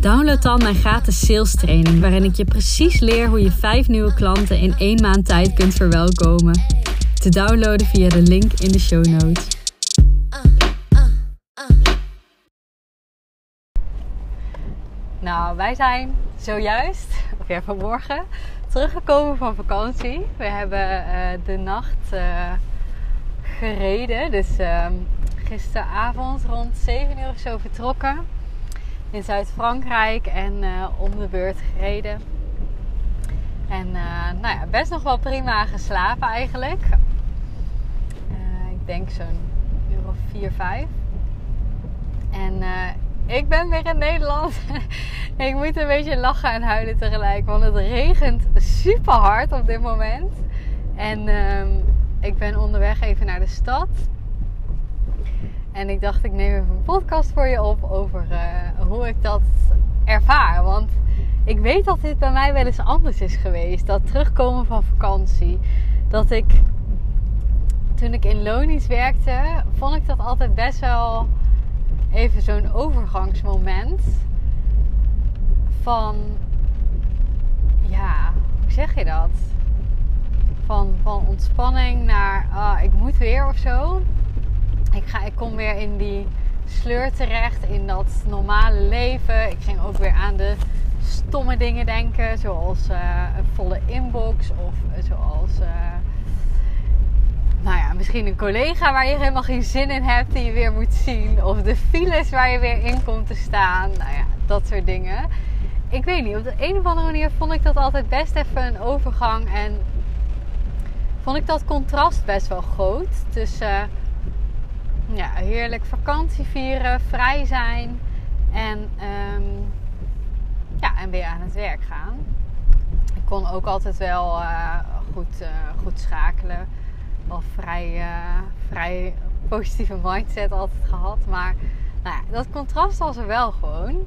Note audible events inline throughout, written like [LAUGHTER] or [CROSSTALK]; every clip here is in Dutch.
download dan mijn gratis sales training, waarin ik je precies leer hoe je vijf nieuwe klanten in één maand tijd kunt verwelkomen. Te downloaden via de link in de show notes. Nou, wij zijn zojuist, of ja, vanmorgen, teruggekomen van vakantie. We hebben uh, de nacht uh, gereden. Dus uh, gisteravond rond 7 uur of zo vertrokken. In Zuid-Frankrijk en uh, om de beurt gereden. En nou ja, best nog wel prima geslapen eigenlijk. ik denk zo'n uur of 4, 5. En ik ben weer in Nederland. [LAUGHS] ik moet een beetje lachen en huilen tegelijk. Want het regent super hard op dit moment. En um, ik ben onderweg even naar de stad. En ik dacht, ik neem even een podcast voor je op over uh, hoe ik dat ervaar. Want ik weet dat dit bij mij wel eens anders is geweest. Dat terugkomen van vakantie. Dat ik, toen ik in Lonies werkte, vond ik dat altijd best wel even zo'n overgangsmoment. Van, ja, hoe zeg je dat? van, van ontspanning naar ah, ik moet weer of zo. Ik, ik kom weer in die sleur terecht, in dat normale leven. Ik ging ook weer aan de stomme dingen denken, zoals uh, een volle inbox of uh, zoals. Uh, nou ja, misschien een collega waar je helemaal geen zin in hebt die je weer moet zien. Of de files waar je weer in komt te staan. Nou ja, dat soort dingen. Ik weet niet, op de een of andere manier vond ik dat altijd best even een overgang. En vond ik dat contrast best wel groot. Tussen ja, heerlijk vakantie vieren, vrij zijn en, um, ja, en weer aan het werk gaan. Ik kon ook altijd wel uh, goed, uh, goed schakelen. Wel vrij, uh, vrij positieve mindset altijd gehad. Maar nou ja, dat contrast was er wel gewoon.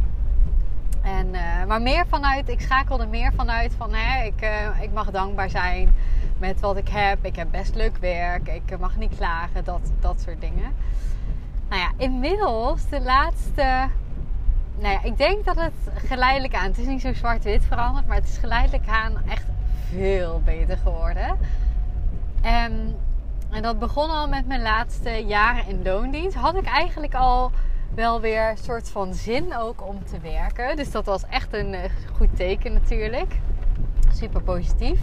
En, maar meer vanuit, ik schakelde meer vanuit van hè, ik, ik mag dankbaar zijn met wat ik heb. Ik heb best leuk werk. Ik mag niet klagen. Dat, dat soort dingen. Nou ja, inmiddels de laatste. Nou ja, ik denk dat het geleidelijk aan. Het is niet zo zwart-wit veranderd. Maar het is geleidelijk aan echt veel beter geworden. En, en dat begon al met mijn laatste jaren in loondienst. Had ik eigenlijk al wel weer een soort van zin ook om te werken. Dus dat was echt een eh, goed teken natuurlijk. Super positief.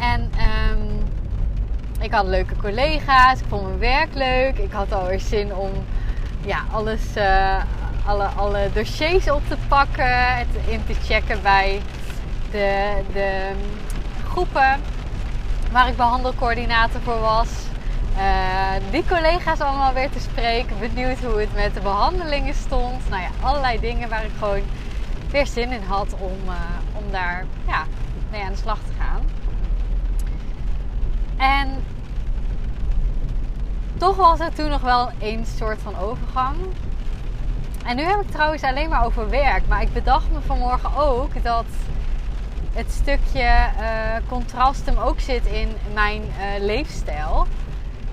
En um, ik had leuke collega's. Ik vond mijn werk leuk. Ik had alweer zin om ja, alles, uh, alle, alle dossiers op te pakken. Het in te checken bij de, de groepen waar ik behandelcoördinator voor was. Uh, die collega's allemaal weer te spreken. Benieuwd hoe het met de behandelingen stond. Nou ja, allerlei dingen waar ik gewoon weer zin in had om, uh, om daar ja, mee aan de slag te gaan. En toch was het toen nog wel een soort van overgang. En nu heb ik trouwens alleen maar over werk. Maar ik bedacht me vanmorgen ook dat het stukje uh, contrast hem ook zit in mijn leefstijl.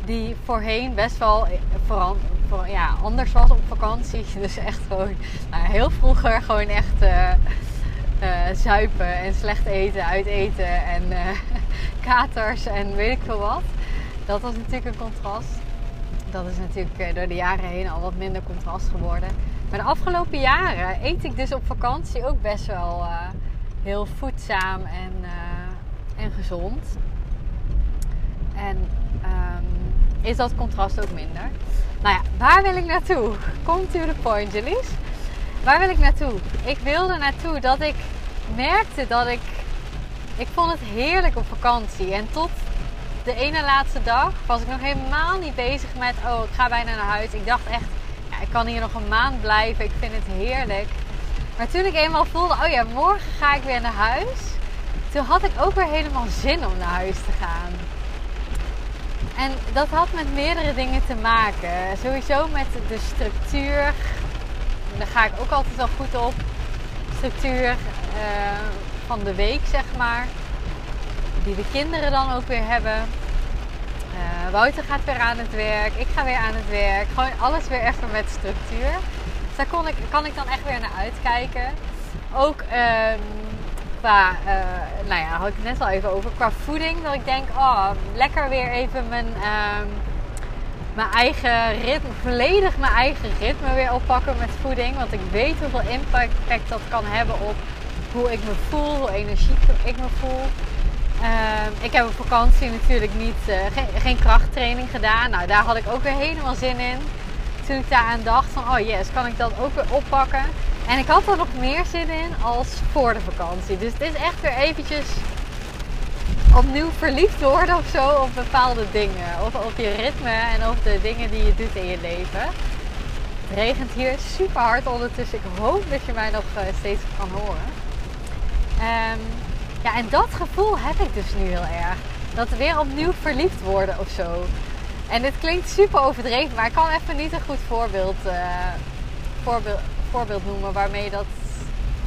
Die voorheen best wel voor, ja, anders was op vakantie. [LAUGHS] Dus echt gewoon nou, heel vroeger gewoon echt uh, zuipen en slecht eten, uit eten en [LAUGHS] katers en weet ik veel wat. Dat was natuurlijk een contrast. Dat is natuurlijk eh, door de jaren heen al wat minder contrast geworden. Maar de afgelopen jaren eet ik dus op vakantie ook best wel heel voedzaam en, en gezond. En um, is dat contrast ook minder. Nou ja, waar wil ik naartoe? Come to the point. Waar wil ik naartoe? Ik wilde naartoe dat ik merkte dat ik ik vond het heerlijk op vakantie. En tot de ene laatste dag was ik nog helemaal niet bezig met... Oh, ik ga bijna naar huis. Ik dacht echt, ja, ik kan hier nog een maand blijven. Ik vind het heerlijk. Maar toen ik eenmaal voelde, oh ja, morgen ga ik weer naar huis. Toen had ik ook weer helemaal zin om naar huis te gaan. En dat had met meerdere dingen te maken. Sowieso met de structuur. Daar ga ik ook altijd wel goed op. Structuur uh, van de week, zeg maar. Die de kinderen dan ook weer hebben. Uh, Wouter gaat weer aan het werk. Ik ga weer aan het werk. Gewoon alles weer even met structuur. Dus daar kon ik, kan ik dan echt weer naar uitkijken. Ook um, qua, uh, nou ja, had ik het net al even over, qua voeding. Dat ik denk, oh, lekker weer even mijn, uh, mijn eigen ritme, volledig mijn eigen ritme weer oppakken met voeding. Want ik weet hoeveel impact dat kan hebben op hoe ik me voel, hoe energiek ik me voel. Uh, ik heb op vakantie natuurlijk niet, uh, geen, geen krachttraining gedaan. Nou, daar had ik ook weer helemaal zin in. Toen ik daar aan dacht van, oh yes, kan ik dat ook weer oppakken. En ik had er nog meer zin in als voor de vakantie. Dus het is echt weer eventjes opnieuw verliefd worden of zo op bepaalde dingen. Of op je ritme en op de dingen die je doet in je leven. Het regent hier super hard ondertussen. Ik hoop dat je mij nog eh, steeds kan horen. Um, ja, en dat gevoel heb ik dus nu heel erg. Dat weer opnieuw verliefd worden of zo. En dit klinkt super overdreven, maar ik kan even niet een goed voorbeeld, uh, voorbeeld, voorbeeld noemen waarmee dat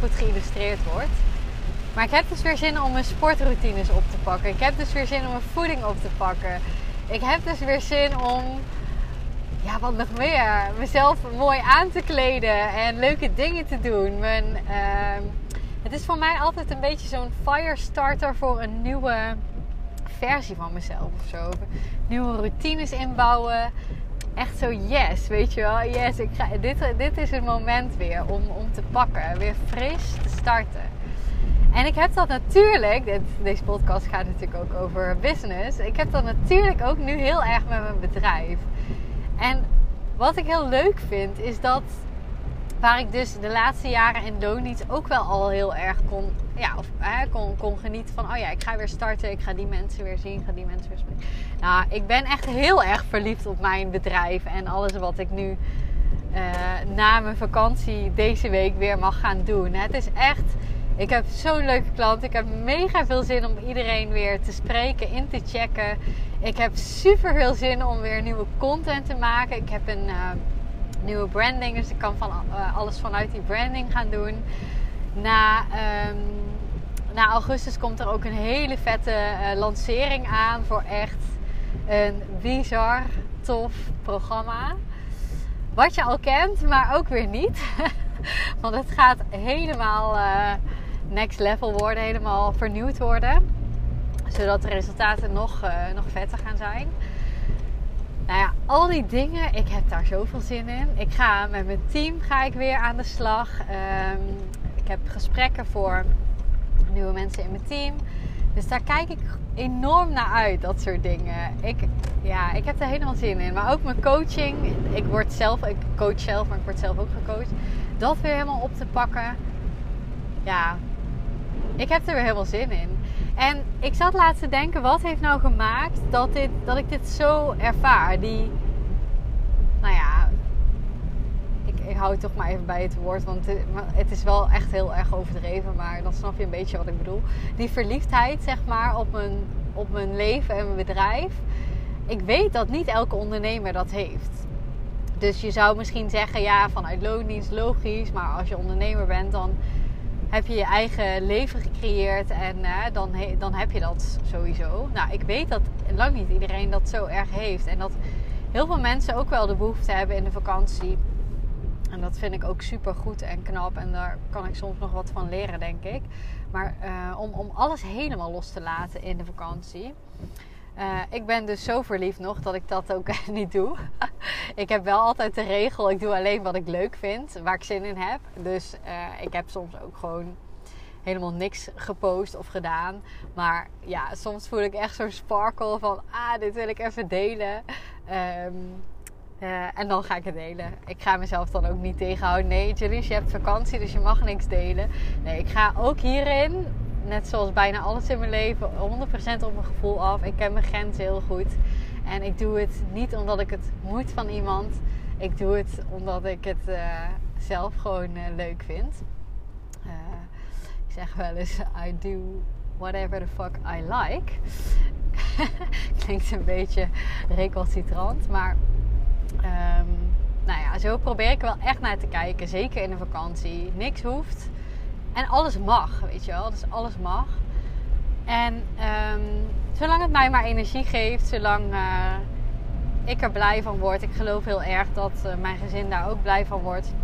goed geïllustreerd wordt. Maar ik heb dus weer zin om mijn sportroutines op te pakken. Ik heb dus weer zin om mijn voeding op te pakken. Ik heb dus weer zin om, ja, wat nog meer, mezelf mooi aan te kleden en leuke dingen te doen. Mijn, uh, het is voor mij altijd een beetje zo'n firestarter voor een nieuwe versie van mezelf of zo. Nieuwe routines inbouwen echt zo yes, weet je wel. Yes, ik ga, dit, dit is het moment weer om, om te pakken. Weer fris te starten. En ik heb dat natuurlijk, deze podcast gaat natuurlijk ook over business. Ik heb dat natuurlijk ook nu heel erg met mijn bedrijf. En wat ik heel leuk vind, is dat waar ik dus de laatste jaren in loondienst ook wel al heel erg kon, ja, of, hè, kon, kon genieten van... oh ja, ik ga weer starten, ik ga die mensen weer zien, ik ga die mensen weer spreken. Nou, ik ben echt heel erg verliefd op mijn bedrijf en alles wat ik nu uh, na mijn vakantie deze week weer mag gaan doen. Het is echt... Ik heb zo'n leuke klant. Ik heb mega veel zin om iedereen weer te spreken, in te checken. Ik heb super veel zin om weer nieuwe content te maken. Ik heb een... Uh, nieuwe branding. Dus ik kan van, uh, alles vanuit die branding gaan doen. Na, um, na augustus komt er ook een hele vette uh, lancering aan voor echt een bizar tof programma. Wat je al kent, maar ook weer niet. [LAUGHS] Want het gaat helemaal uh, next level worden, helemaal vernieuwd worden. Zodat de resultaten nog, nog vetter gaan zijn. Nou ja, al die dingen, ik heb daar zoveel zin in. Ik ga met mijn team ga ik weer aan de slag. Um, ik heb gesprekken voor nieuwe mensen in mijn team. Dus daar kijk ik enorm naar uit, dat soort dingen. Ik, ja, ik heb er helemaal zin in. Maar ook mijn coaching. Ik word zelf, ik coach zelf, maar ik word zelf ook gecoacht. Dat weer helemaal op te pakken. Ja, ik heb er weer helemaal zin in. En ik zat laatst te denken, wat heeft nou gemaakt dat, dat ik dit zo ervaar? Die, nou ja, ik, ik hou het toch maar even bij het woord, want het, het, is wel echt heel erg overdreven, maar dan snap je een beetje wat ik bedoel. Die verliefdheid, zeg maar, op mijn, op mijn leven en mijn bedrijf. Ik weet dat niet elke ondernemer dat heeft. Dus je zou misschien zeggen, ja, vanuit loondienst logisch, maar als je ondernemer bent, dan heb je je eigen leven gecreëerd en uh, dan, dan heb je dat sowieso. Nou, ik weet dat lang niet iedereen dat zo erg heeft. En dat heel veel mensen ook wel de behoefte hebben in de vakantie. En dat vind ik ook super goed en knap. En daar kan ik soms nog wat van leren, denk ik. Maar uh, om, om alles helemaal los te laten in de vakantie. Uh, ik ben dus zo verliefd nog dat ik dat ook [LAUGHS] niet doe. ik heb wel altijd de regel: ik doe alleen wat ik leuk vind, waar ik zin in heb. Dus uh, ik heb soms ook gewoon helemaal niks gepost of gedaan. Maar ja, soms voel ik echt zo'n sparkle van: ah, dit wil ik even delen. Um, uh, en dan ga ik het delen. Ik ga mezelf dan ook niet tegenhouden. Nee, Julius, je hebt vakantie, dus je mag niks delen. Nee, ik ga ook hierin net zoals bijna alles in mijn leven, 100% op mijn gevoel af. Ik ken mijn grenzen heel goed. En ik doe het niet omdat ik het moet van iemand. Ik doe het omdat ik het uh, zelf gewoon uh, leuk vind. Uh, ik zeg wel eens: I do whatever the fuck I like. [LAUGHS] Klinkt een beetje recalcitrant, maar um, nou ja, zo probeer ik wel echt naar te kijken. Zeker in de vakantie. Niks hoeft. En alles mag, weet je wel. Dus alles mag. En um, zolang het mij maar energie geeft, zolang uh, ik er blij van word. Ik geloof heel erg dat uh, mijn gezin daar ook blij van wordt.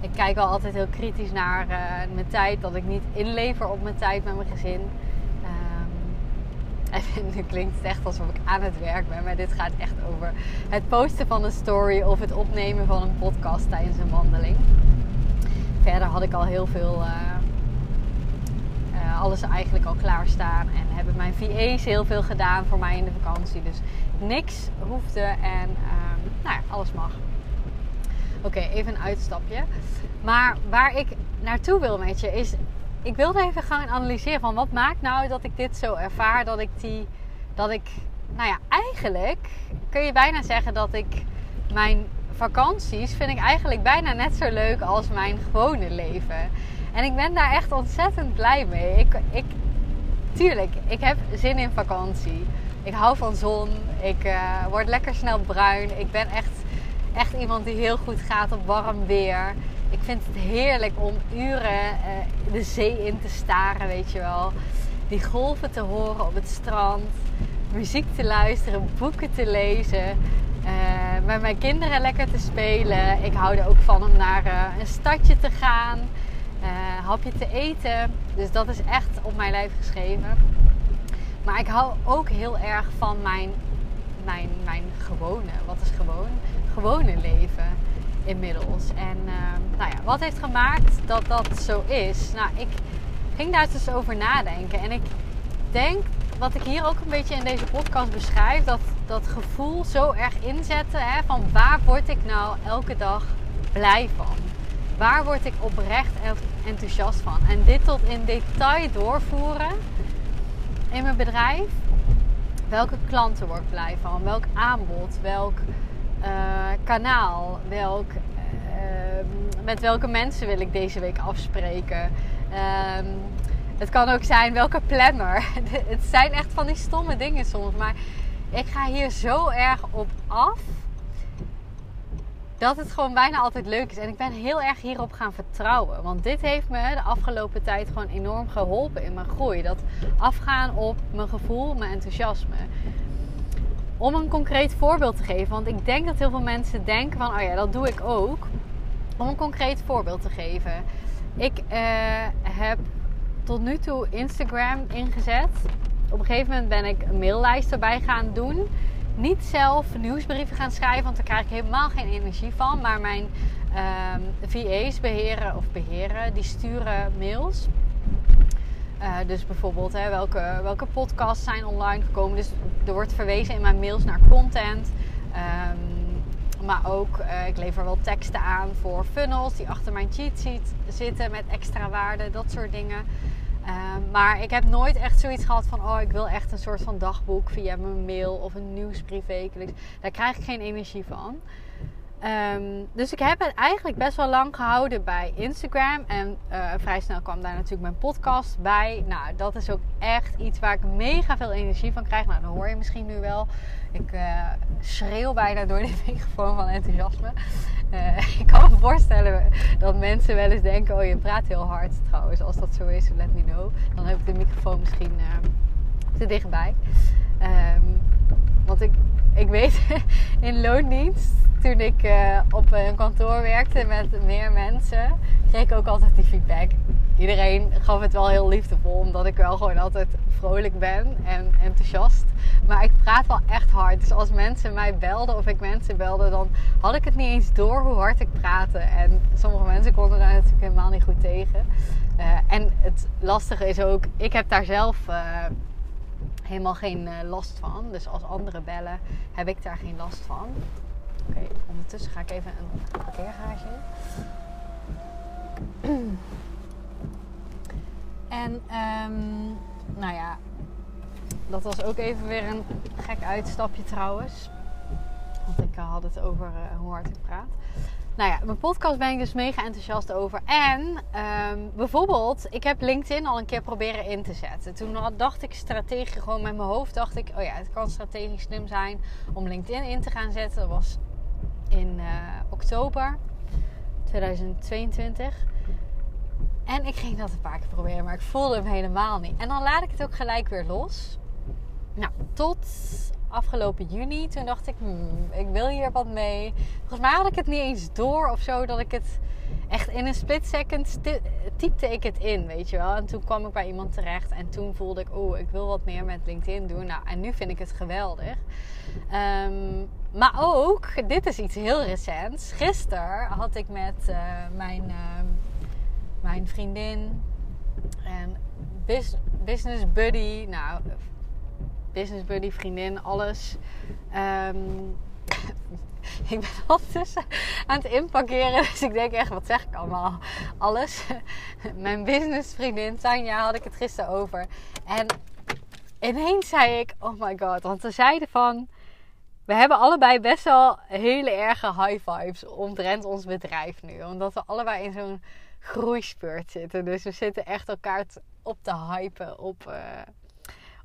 Ik kijk wel altijd heel kritisch naar uh, mijn tijd. Dat ik niet inlever op mijn tijd met mijn gezin. [LAUGHS] En nu klinkt het echt alsof ik aan het werk ben. Maar dit gaat echt over het posten van een story of het opnemen van een podcast tijdens een wandeling. Verder had ik al heel veel. Uh, uh, alles eigenlijk al klaarstaan. En hebben mijn VA's heel veel gedaan voor mij in de vakantie. Dus niks hoefde en uh, nou ja, alles mag. Oké, even een uitstapje. Maar waar ik naartoe wil met je is ik wilde even gaan analyseren van wat maakt nou dat ik dit zo ervaar. Dat ik die, dat ik, nou ja, eigenlijk kun je bijna zeggen dat ik mijn vakanties vind ik eigenlijk bijna net zo leuk als mijn gewone leven. En ik ben daar echt ontzettend blij mee. Ik, ik, tuurlijk, ik heb zin in vakantie. Ik hou van zon. Ik uh, word lekker snel bruin. Ik ben echt, echt iemand die heel goed gaat op warm weer. Ik vind het heerlijk om uren uh, de zee in te staren, weet je wel. Die golven te horen op het strand. Muziek te luisteren, boeken te lezen. Uh, met mijn kinderen lekker te spelen. Ik hou er ook van om naar uh, een stadje te gaan. Uh, hapje te eten. Dus dat is echt op mijn lijf geschreven. Maar ik hou ook heel erg van mijn, mijn, mijn gewone, wat is gewoon? Gewone leven inmiddels. En uh, nou ja, wat heeft gemaakt dat dat zo is? Nou, ik ging daar dus over nadenken. En ik denk, wat ik hier ook een beetje in deze podcast beschrijf, dat dat gevoel zo erg inzetten hè, van waar word ik nou elke dag blij van? Waar word ik oprecht enthousiast van? En dit tot in detail doorvoeren in mijn bedrijf. Welke klanten word ik blij van? Welk aanbod? Welk uh, kanaal? Welk, uh, met welke mensen wil ik deze week afspreken? Uh, het kan ook zijn welke planner. [LAUGHS] het zijn echt van die stomme dingen soms. Maar ik ga hier zo erg op af. Dat het gewoon bijna altijd leuk is. En ik ben heel erg hierop gaan vertrouwen. Want dit heeft me de afgelopen tijd gewoon enorm geholpen in mijn groei. Dat afgaan op mijn gevoel, mijn enthousiasme om een concreet voorbeeld te geven. Want ik denk dat heel veel mensen denken van, oh ja, dat doe ik ook. Om een concreet voorbeeld te geven. Ik uh, heb tot nu toe Instagram ingezet. Op een gegeven moment ben ik een maillijst erbij gaan doen. Niet zelf nieuwsbrieven gaan schrijven, want daar krijg ik helemaal geen energie van. Maar mijn uh, VA's beheren of beheren, die sturen mails. Uh, dus bijvoorbeeld hè, welke, welke podcasts zijn online gekomen. Dus er wordt verwezen in mijn mails naar content. Um, maar ook, uh, ik lever wel teksten aan voor funnels die achter mijn cheat sheet zitten met extra waarde, dat soort dingen. Um, maar ik heb nooit echt zoiets gehad van, oh, ik wil echt een soort van dagboek via mijn mail of een nieuwsbrief wekelijks. Daar krijg ik geen energie van. Um, dus ik heb het eigenlijk best wel lang gehouden bij Instagram. En uh, vrij snel kwam daar natuurlijk mijn podcast bij. Nou, dat is ook echt iets waar ik mega veel energie van krijg. Nou, dat hoor je misschien nu wel. Ik uh, schreeuw bijna door de [LAUGHS] microfoon van enthousiasme. Uh, [LAUGHS] ik kan me voorstellen dat mensen wel eens denken: oh, je praat heel hard trouwens. Als dat zo is, let me know. Dan heb ik de microfoon misschien te dichtbij. Um, want ik, ik weet [LAUGHS] in loondienst toen ik uh, op een kantoor werkte met meer mensen, kreeg ik ook altijd die feedback. Iedereen gaf het wel heel liefdevol, omdat ik wel gewoon altijd vrolijk ben en enthousiast. Maar ik praat wel echt hard. Dus als mensen mij belden of ik mensen belde, dan had ik het niet eens door hoe hard ik praatte. En sommige mensen konden daar natuurlijk helemaal niet goed tegen. Uh, en het lastige is ook, ik heb daar zelf. Uh, helemaal geen last van. Dus als anderen bellen, heb ik daar geen last van. Oké, ondertussen ga ik even een parkeergarage in. [CLEARS THROAT] en um, nou ja, dat was ook even weer een gek uitstapje trouwens. Want ik had het over uh, hoe hard ik praat. Nou ja, mijn podcast ben ik dus mega enthousiast over. En ehm, bijvoorbeeld, ik heb LinkedIn al een keer proberen in te zetten. Toen dacht ik strategisch, gewoon met mijn hoofd dacht ik, oh ja, het kan strategisch slim zijn om LinkedIn in te gaan zetten. Dat was in uh, oktober 2022. En ik ging dat een paar keer proberen, maar ik voelde hem helemaal niet. En dan laat ik het ook gelijk weer los. Nou, tot afgelopen juni. Toen dacht ik, hmm, ik wil hier wat mee. Volgens mij had ik het niet eens door of zo dat ik het echt in een split second typte ik het in, weet je wel. En toen kwam ik bij iemand terecht en toen voelde ik, oh, ik wil wat meer met LinkedIn doen. Nou, en nu vind ik het geweldig. Um, maar ook, dit is iets heel recents. Gisteren had ik met uh, mijn, uh, mijn vriendin en business buddy, nou, business buddy, vriendin, alles. Um, [LAUGHS] ik ben ondertussen aan het inpakkeren. [LAUGHS] Dus ik denk echt, wat zeg ik allemaal? Alles. [LAUGHS] Mijn businessvriendin Tanja had ik het gisteren over. En ineens zei ik, oh my god. Want ze zeiden van... We hebben allebei best wel hele erge high vibes omtrent ons bedrijf nu. Omdat we allebei in zo'n groeispurt zitten. Dus we zitten echt elkaar op te hypen op... Uh,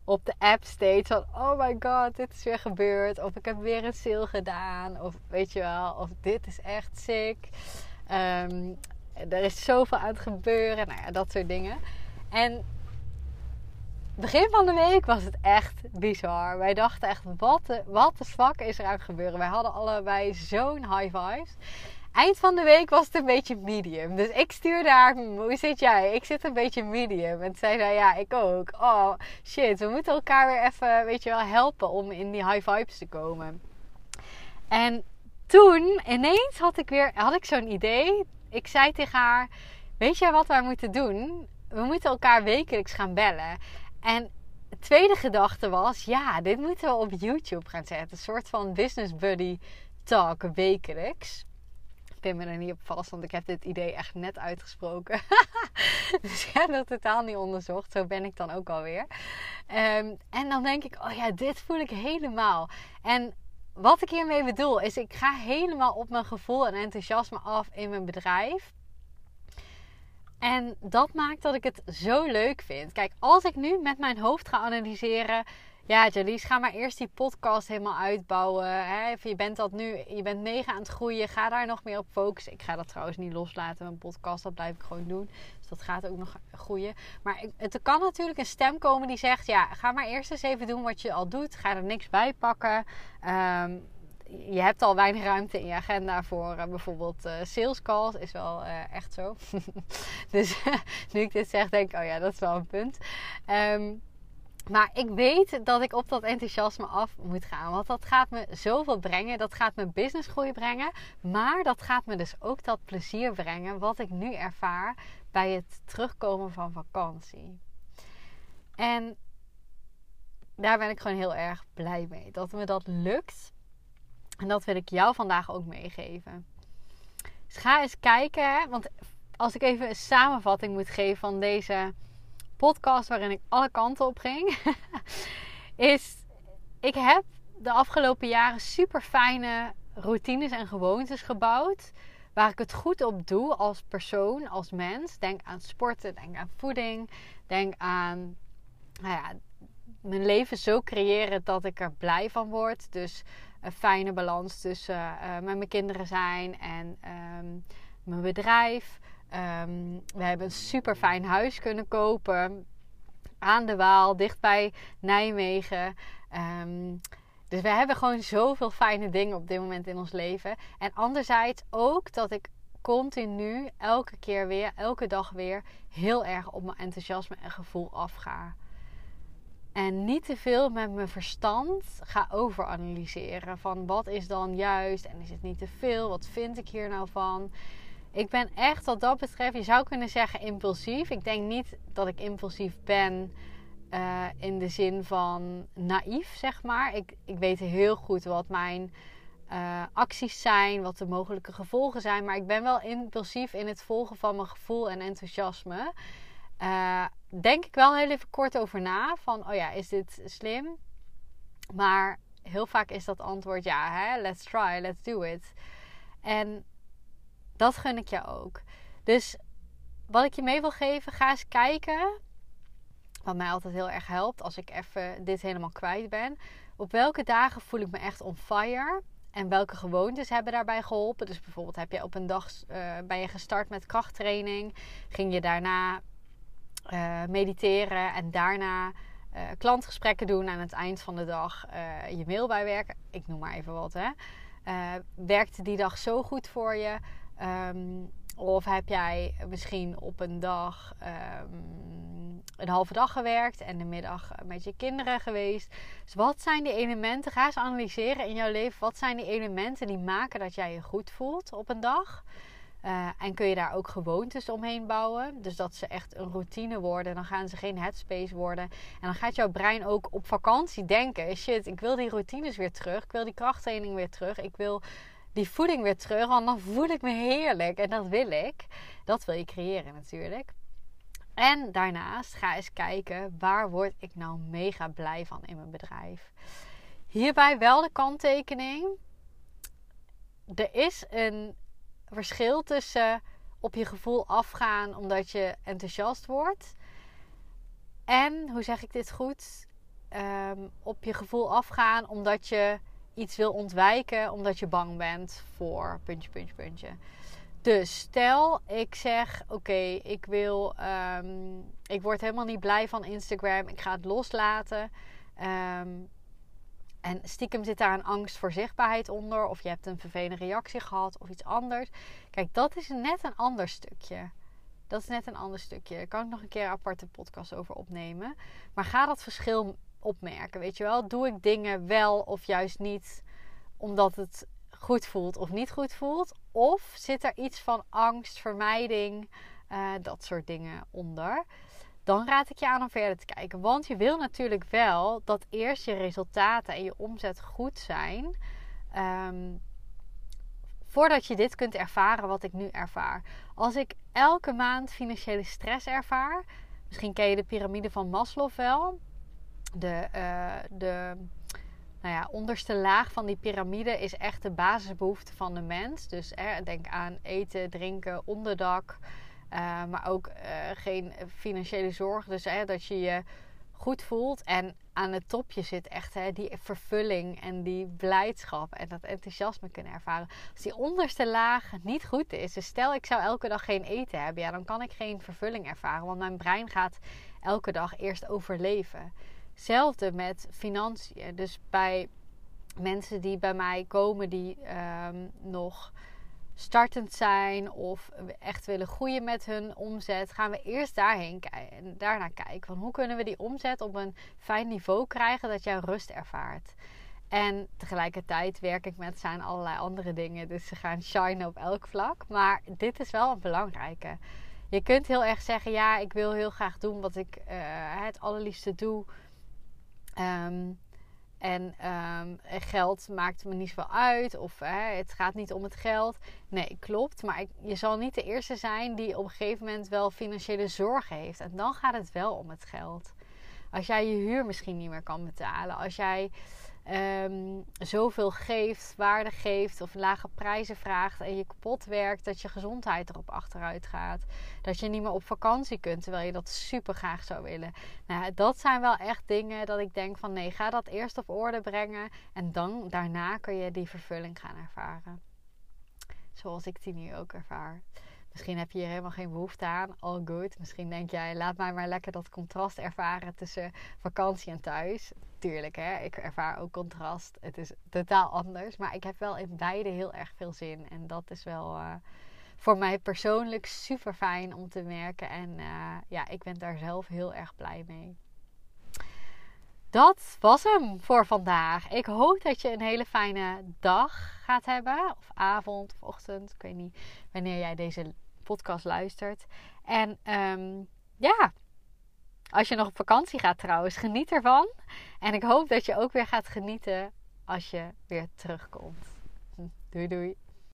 op de app steeds van oh my god, dit is weer gebeurd. Of ik heb weer een sale gedaan. Of weet je wel, of dit is echt sick. Um, er is zoveel aan het gebeuren. Nou ja, dat soort dingen. En begin van de week was het echt bizar. Wij dachten echt, wat de, wat de fuck is er aan het gebeuren? Wij hadden allebei zo'n high vibes. Eind van de week was het een beetje medium. Dus ik stuurde haar, hoe zit jij? Ik zit een beetje medium. En zij zei, ja, ik ook. Oh, shit, we moeten elkaar weer even, weet je wel, helpen om in die high vibes te komen. En toen, ineens had ik weer, had ik zo'n idee. Ik zei tegen haar, weet jij wat wij moeten doen? We moeten elkaar wekelijks gaan bellen. En de tweede gedachte was, ja, dit moeten we op YouTube gaan zetten. Een soort van business buddy talk wekelijks pin me er niet op vast, want ik heb dit idee echt net uitgesproken. [LAUGHS] dus ik heb dat totaal niet onderzocht. Zo ben ik dan ook alweer. Um, en dan denk ik, oh ja, dit voel ik helemaal. En wat ik hiermee bedoel, is ik ga helemaal op mijn gevoel en enthousiasme af in mijn bedrijf. En dat maakt dat ik het zo leuk vind. Kijk, als ik nu met mijn hoofd ga analyseren ja, Jalies, ga maar eerst die podcast helemaal uitbouwen. Hè? Je bent dat nu, je bent mega aan het groeien. Ga daar nog meer op focussen. Ik ga dat trouwens niet loslaten, mijn podcast. Dat blijf ik gewoon doen. Dus dat gaat ook nog groeien. Maar het kan natuurlijk een stem komen die zegt: Ja, ga maar eerst eens even doen wat je al doet. Ga er niks bij pakken. Ehm, je hebt al weinig ruimte in je agenda voor uh, bijvoorbeeld uh, sales calls. Is wel uh, echt zo. [LAUGHS] dus [LAUGHS] nu ik dit zeg, denk ik: Oh ja, dat is wel een punt. Um, maar ik weet dat ik op dat enthousiasme af moet gaan. Want dat gaat me zoveel brengen. Dat gaat me businessgroei brengen. Maar dat gaat me dus ook dat plezier brengen. Wat ik nu ervaar bij het terugkomen van vakantie. En daar ben ik gewoon heel erg blij mee. Dat me dat lukt. En dat wil ik jou vandaag ook meegeven. Dus ga eens kijken. Want als ik even een samenvatting moet geven van deze podcast waarin ik alle kanten op ging, [LAUGHS] is ik heb de afgelopen jaren super fijne routines en gewoontes gebouwd. Waar ik het goed op doe als persoon, als mens. Denk aan sporten, denk aan voeding, denk aan nou ja, mijn leven zo creëren dat ik er blij van word. Dus een fijne balans tussen uh, met mijn kinderen zijn en ehm, mijn bedrijf. Um, we hebben een super fijn huis kunnen kopen aan de Waal, dichtbij Nijmegen. Um, dus we hebben gewoon zoveel fijne dingen op dit moment in ons leven. En anderzijds ook dat ik continu, elke keer weer, elke dag weer, heel erg op mijn enthousiasme en gevoel afga. En niet te veel met mijn verstand ga overanalyseren. Van wat is dan juist en is het niet te veel? Wat vind ik hier nou van? Ik ben echt wat dat betreft, je zou kunnen zeggen impulsief. Ik denk niet dat ik impulsief ben uh, in de zin van naïef, zeg maar. Ik, ik weet heel goed wat mijn uh, acties zijn, wat de mogelijke gevolgen zijn. Maar ik ben wel impulsief in het volgen van mijn gevoel en enthousiasme. Uh, denk ik wel heel even kort over na. Van, oh ja, is dit slim? Maar heel vaak is dat antwoord ja, hè? let's try, let's do it. En Dat gun ik je ook. Dus wat ik je mee wil geven, ga eens kijken. Wat mij altijd heel erg helpt als ik even dit helemaal kwijt ben. Op welke dagen voel ik me echt on fire? En welke gewoontes hebben daarbij geholpen? Dus bijvoorbeeld heb je op een dag uh, ben je gestart met krachttraining. Ging je daarna uh, mediteren en daarna uh, klantgesprekken doen aan het eind van de dag. je mail bijwerken. Ik noem maar even wat hè. werkte die dag zo goed voor je? Um, of heb jij misschien op een dag um, een halve dag gewerkt en de middag met je kinderen geweest? Dus wat zijn die elementen? Ga eens analyseren in jouw leven. Wat zijn die elementen die maken dat jij je goed voelt op een dag? Uh, en kun je daar ook gewoontes omheen bouwen? Dus dat ze echt een routine worden. Dan gaan ze geen headspace worden. En dan gaat jouw brein ook op vakantie denken: shit, ik wil die routines weer terug. Ik wil die krachttraining weer terug. Ik wil die voeding weer terug. Want dan voel ik me heerlijk. En dat wil ik. Dat wil je creëren natuurlijk. En daarnaast ga eens kijken waar word ik nou mega blij van in mijn bedrijf. Hierbij wel de kanttekening. Er is een verschil tussen op je gevoel afgaan omdat je enthousiast wordt. En, hoe zeg ik dit goed? Ehm, op je gevoel afgaan omdat je iets wil ontwijken omdat je bang bent voor puntje, puntje, puntje. Dus stel ik zeg: Oké, ik wil. Um, ik word helemaal niet blij van Instagram. Ik ga het loslaten. Um, en stiekem zit daar een angst voor zichtbaarheid onder. Of je hebt een vervelende reactie gehad of iets anders. Kijk, dat is net een ander stukje. Dat is net een ander stukje. Daar kan ik nog een keer een aparte podcast over opnemen. Maar ga dat verschil opmerken. Weet je wel, doe ik dingen wel of juist niet omdat het goed voelt of niet goed voelt? Of zit er iets van angst, vermijding, uh, dat soort dingen onder? Dan raad ik je aan om verder te kijken. Want je wil natuurlijk wel dat eerst je resultaten en je omzet goed zijn. Um, voordat je dit kunt ervaren wat ik nu ervaar. Als ik elke maand financiële stress ervaar. Misschien ken je de piramide van Maslow wel de, uh, de nou ja, onderste laag van die piramide is echt de basisbehoefte van de mens. Dus denk aan eten, drinken, onderdak. Uh, maar ook uh, geen financiële zorg. Dus dat je je goed voelt. En aan het topje zit echt hè, die vervulling en die blijdschap en dat enthousiasme kunnen ervaren. Als die onderste laag niet goed is, dus stel ik zou elke dag geen eten hebben, ja, dan kan ik geen vervulling ervaren. Want mijn brein gaat elke dag eerst overleven. Hetzelfde met financiën. Dus bij mensen die bij mij komen die um, nog startend zijn of echt willen groeien met hun omzet, gaan we eerst daarheen en daarna kijken van hoe kunnen we die omzet op een fijn niveau krijgen dat jij rust ervaart. En tegelijkertijd werk ik met zijn allerlei andere dingen, dus ze gaan shinen op elk vlak. Maar dit is wel een belangrijke. Je kunt heel erg zeggen: ja, ik wil heel graag doen wat ik uh, het allerliefste doe Um, en um, geld maakt me niet zoveel uit. Of het gaat niet om het geld. Nee, klopt. Maar je zal niet de eerste zijn die op een gegeven moment wel financiële zorg heeft. En dan gaat het wel om het geld. Als jij je huur misschien niet meer kan betalen. Als jij um, zoveel geeft, waarde geeft of lage prijzen vraagt en je kapot werkt, dat je gezondheid erop achteruit gaat. Dat je niet meer op vakantie kunt terwijl je dat super graag zou willen. Nou, dat zijn wel echt dingen dat ik denk van nee, ga dat eerst op orde brengen en dan daarna kun je die vervulling gaan ervaren. Zoals ik die nu ook ervaar. Misschien heb je hier helemaal geen behoefte aan. All good. Misschien denk jij, laat mij maar lekker dat contrast ervaren tussen vakantie en thuis. Tuurlijk, hè. Ik ervaar ook contrast. Het is totaal anders. Maar ik heb wel in beide heel erg veel zin. En dat is wel uh, voor mij persoonlijk super fijn om te merken. En uh, ja, ik ben daar zelf heel erg blij mee. Dat was hem voor vandaag. Ik hoop dat je een hele fijne dag gaat hebben. Of avond of ochtend. Ik weet niet wanneer jij deze podcast luistert. En um, ja, als je nog op vakantie gaat trouwens, geniet ervan. En ik hoop dat je ook weer gaat genieten als je weer terugkomt. Doei doei.